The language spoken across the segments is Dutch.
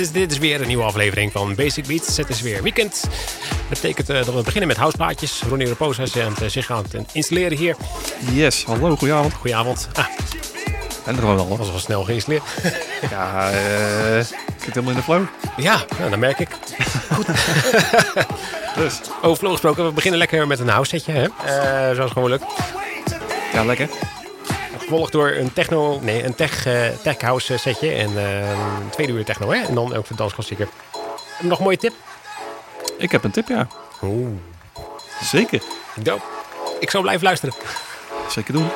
Dus dit is weer een nieuwe aflevering van Basic Beats. Het is weer weekend. Dat betekent eh, dat we beginnen met houseplaatjes. Ronnie Reposa is het, eh, zich aan het installeren hier. Yes, hallo, goedenavond. Goedenavond. Ah, En er dat was wel snel geïnstalleerd. Ja, eh ik zit helemaal in de flow. ja, nou, dat merk ik. Dus, Over flow gesproken, we beginnen lekker met een house setje. Hè? Zoals gewoonlijk. ja, lekker. Gevolgd door een techno, nee, een tech, eh, tech house setje. En eh, een tweede uur techno, hè? En dan ook de dansklassieker. Nog een mooie tip? Ik heb een tip, ja. Oeh, Zeker. dope. Ik zal blijven luisteren. Zeker doen.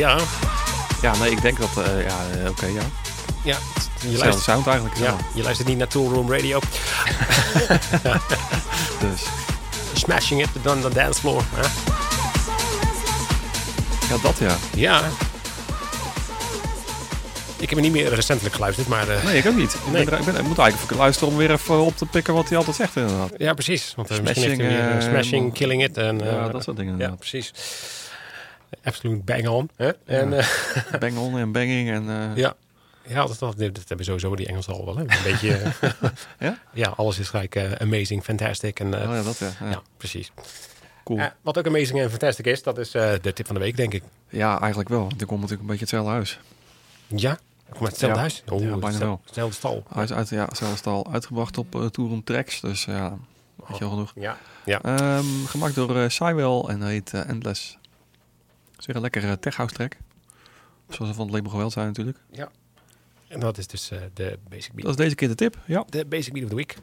Ja, Ja, nee, ik denk dat... eh, ja, eh, oké, ja. ja. Je luistert, sound eigenlijk. ja, Ja. je luistert niet naar Toolroom Radio. Dus, Smashing it on the dance floor. hè? ja, dat ja. Ja. Ik heb er niet meer recentelijk geluisterd, maar... eh, Nee, ik ook niet. Ik, Nee. ben er- ik, ben, ik moet eigenlijk even luisteren om weer even op te pikken wat hij altijd zegt inderdaad. Ja, precies. Want misschien Smashing, heeft hij weer smashing, killing it. En, Ja, dat soort dingen Ja, precies. Absoluut bang on. Hè? En, eh, Bang on en banging en... eh, ja. Ja, dat, dat, dat hebben sowieso die Engelsen al wel. Hè? Een beetje... eh, Ja? ja, alles is gelijk amazing, fantastic. En, Oh ja, dat ja. Ja, ja. precies. cool. Wat ook amazing en fantastic is, dat is de tip van de week, denk ik. Ja, eigenlijk wel. Want ik kom natuurlijk een beetje hetzelfde huis. Ja? Kom uit hetzelfde Ja. huis? Oh, Ja, bijna hetzelfde- wel. Hetzelfde stal. Uit, uit, ja, zelfs al uitgebracht op uh, Tourum Tracks. Dus ja, weet je wel genoeg. Ja. Ja. Ehm, gemaakt door Cywell en heet Endless. Weer een lekkere tech house track. Zoals we van het label geweld zijn natuurlijk. ja. En dat is dus eh, de basic beat. Dat is deze keer de tip. Ja. De basic beat of the week.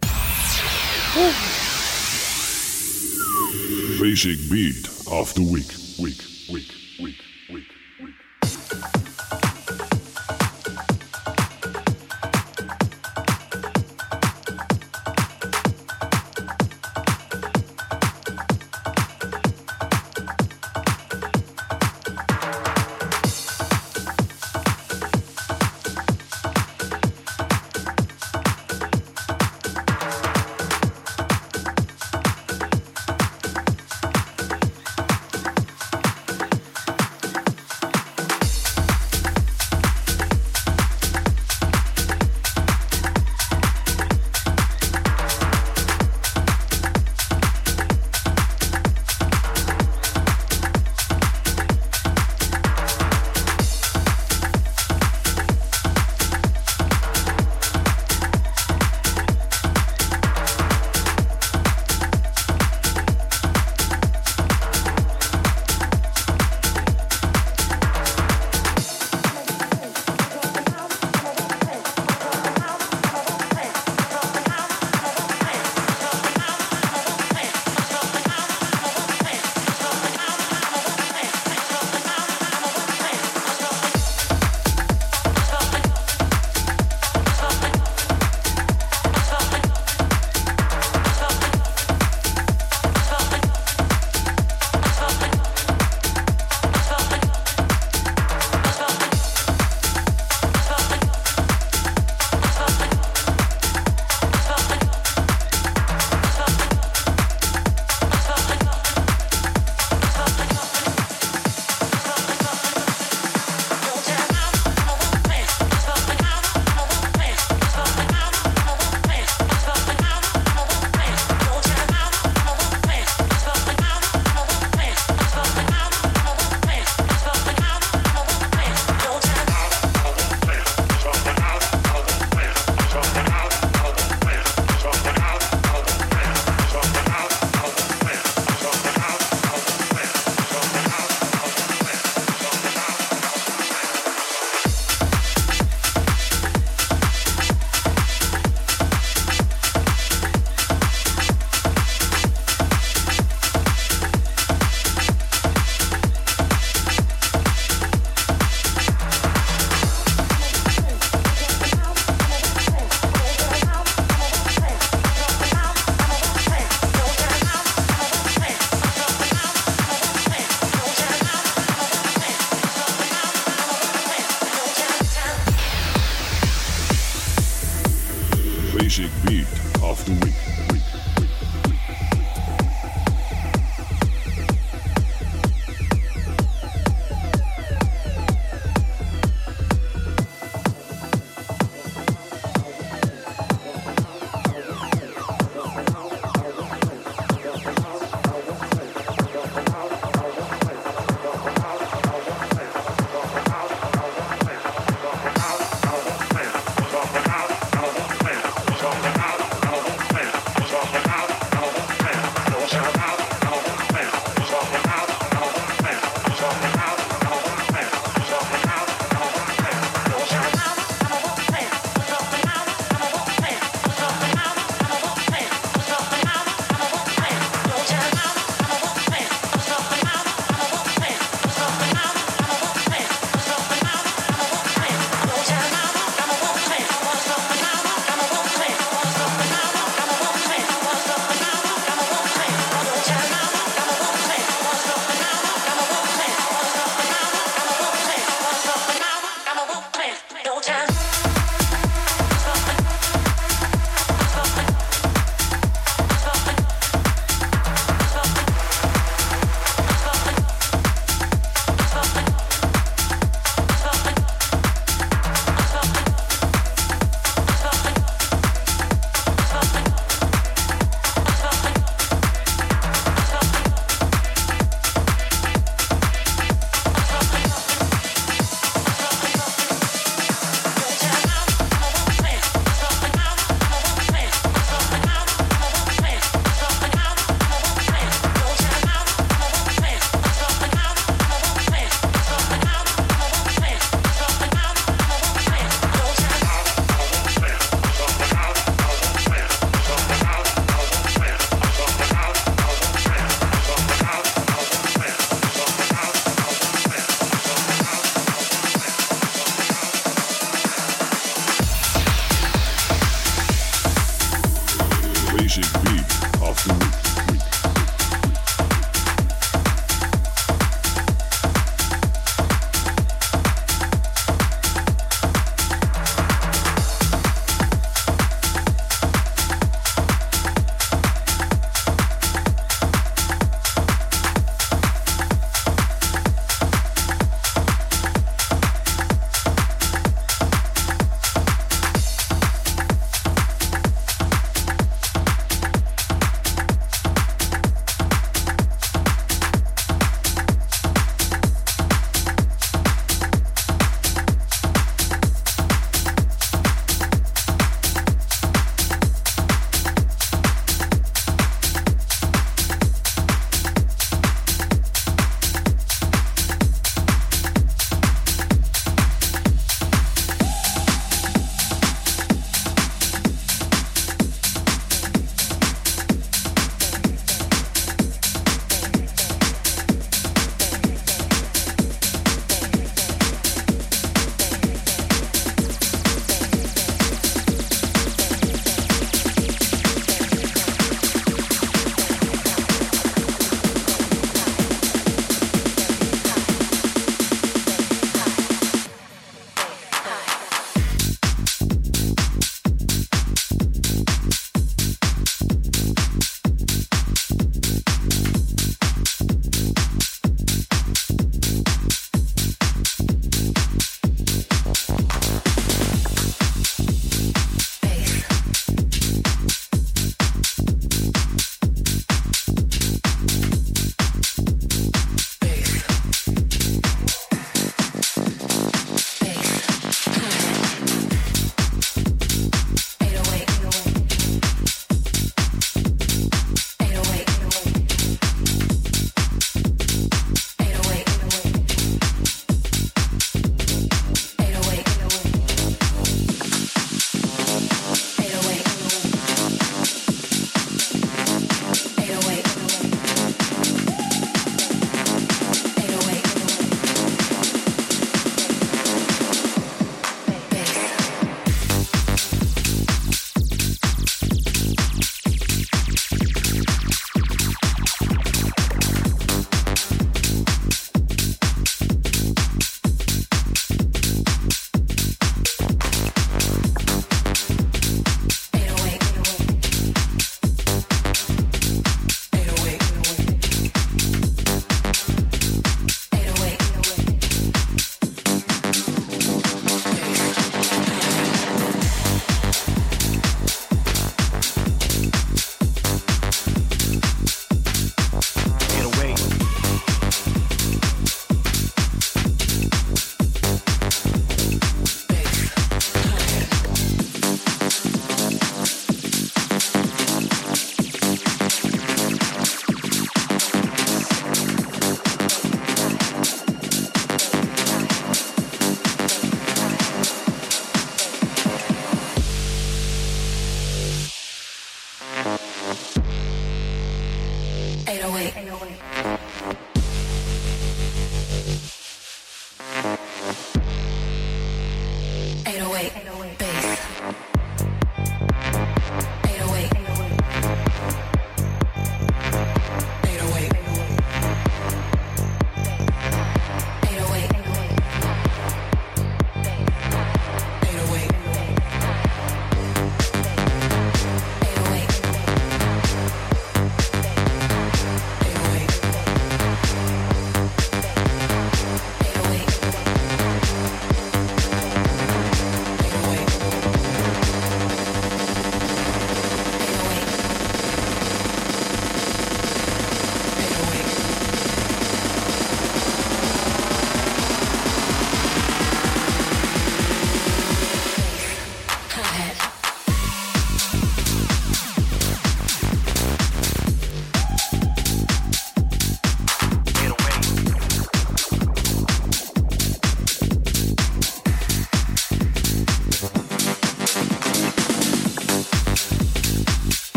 Basic beat of the week. Week, week, week, week, week.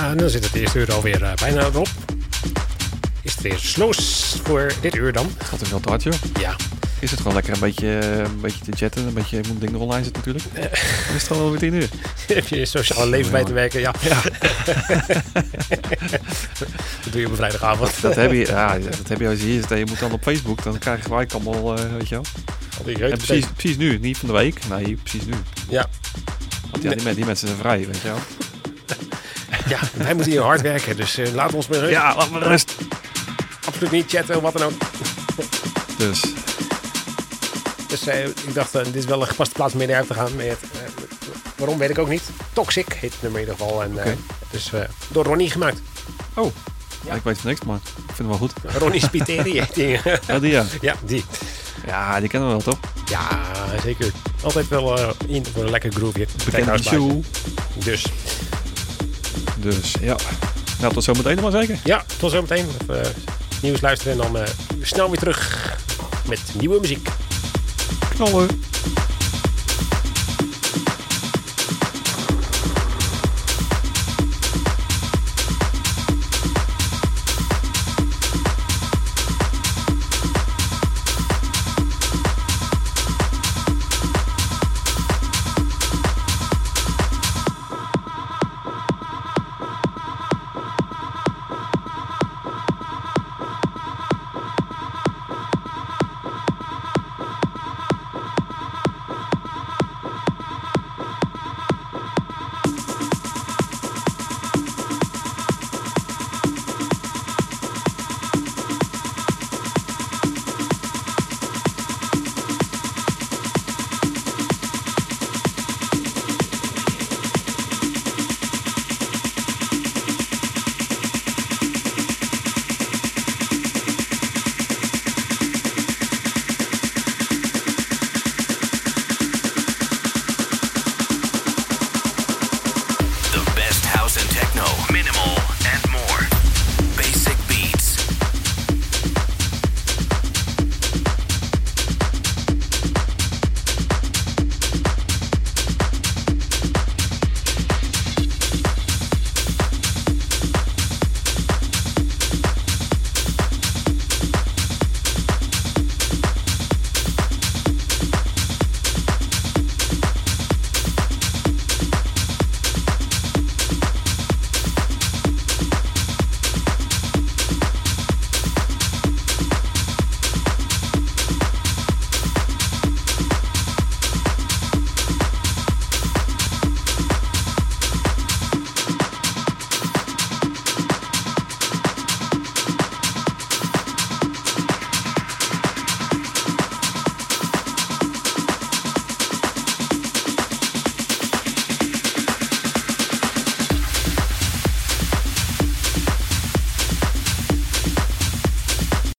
Ja, en dan zit het eerste uur alweer eh, bijna erop. Is het weer sloos voor dit uur dan? Het gaat er wel te hard, joh. Ja. Is het gewoon lekker een beetje, eh, een beetje te chatten, een beetje je moet dingen online zetten natuurlijk. Dan is het gewoon alweer tien uur. Heb je je sociale leven bij te werken? Ja. dat doe je op een vrijdagavond. Dat heb je, ja, dat heb je als je hier zit en je moet dan op Facebook, dan krijg je gelijk allemaal, eh, weet je wel. Al die En reut precies, precies nu, niet van de week, nee, precies nu. Ja. Want ja, die, die mensen zijn vrij, weet je wel. Ja, wij moeten hier hard werken, dus eh, laat ons maar rust. Ja, laat maar rust. Absoluut niet chatten, wat dan ook. Dus, Dus eh, ik dacht, eh, dit is wel een gepaste plaats om uit te gaan. Met, waarom weet ik ook niet. Toxic heet het nummer in ieder geval. En, het is eh, door Ronnie gemaakt. oh, ja. ik weet van niks, maar ik vind hem wel goed. Ronnie Spiteri heet die. Ja, die ja. ja, die. Ja, die kennen we wel, toch? Ja, zeker. Altijd wel in voor een lekker groove. Bekende show. Dus Dus, ja. Nou, tot zometeen maar zeker. ja, tot zometeen. Even, eh, nieuws luisteren en dan eh, snel weer terug met nieuwe muziek. Knallen.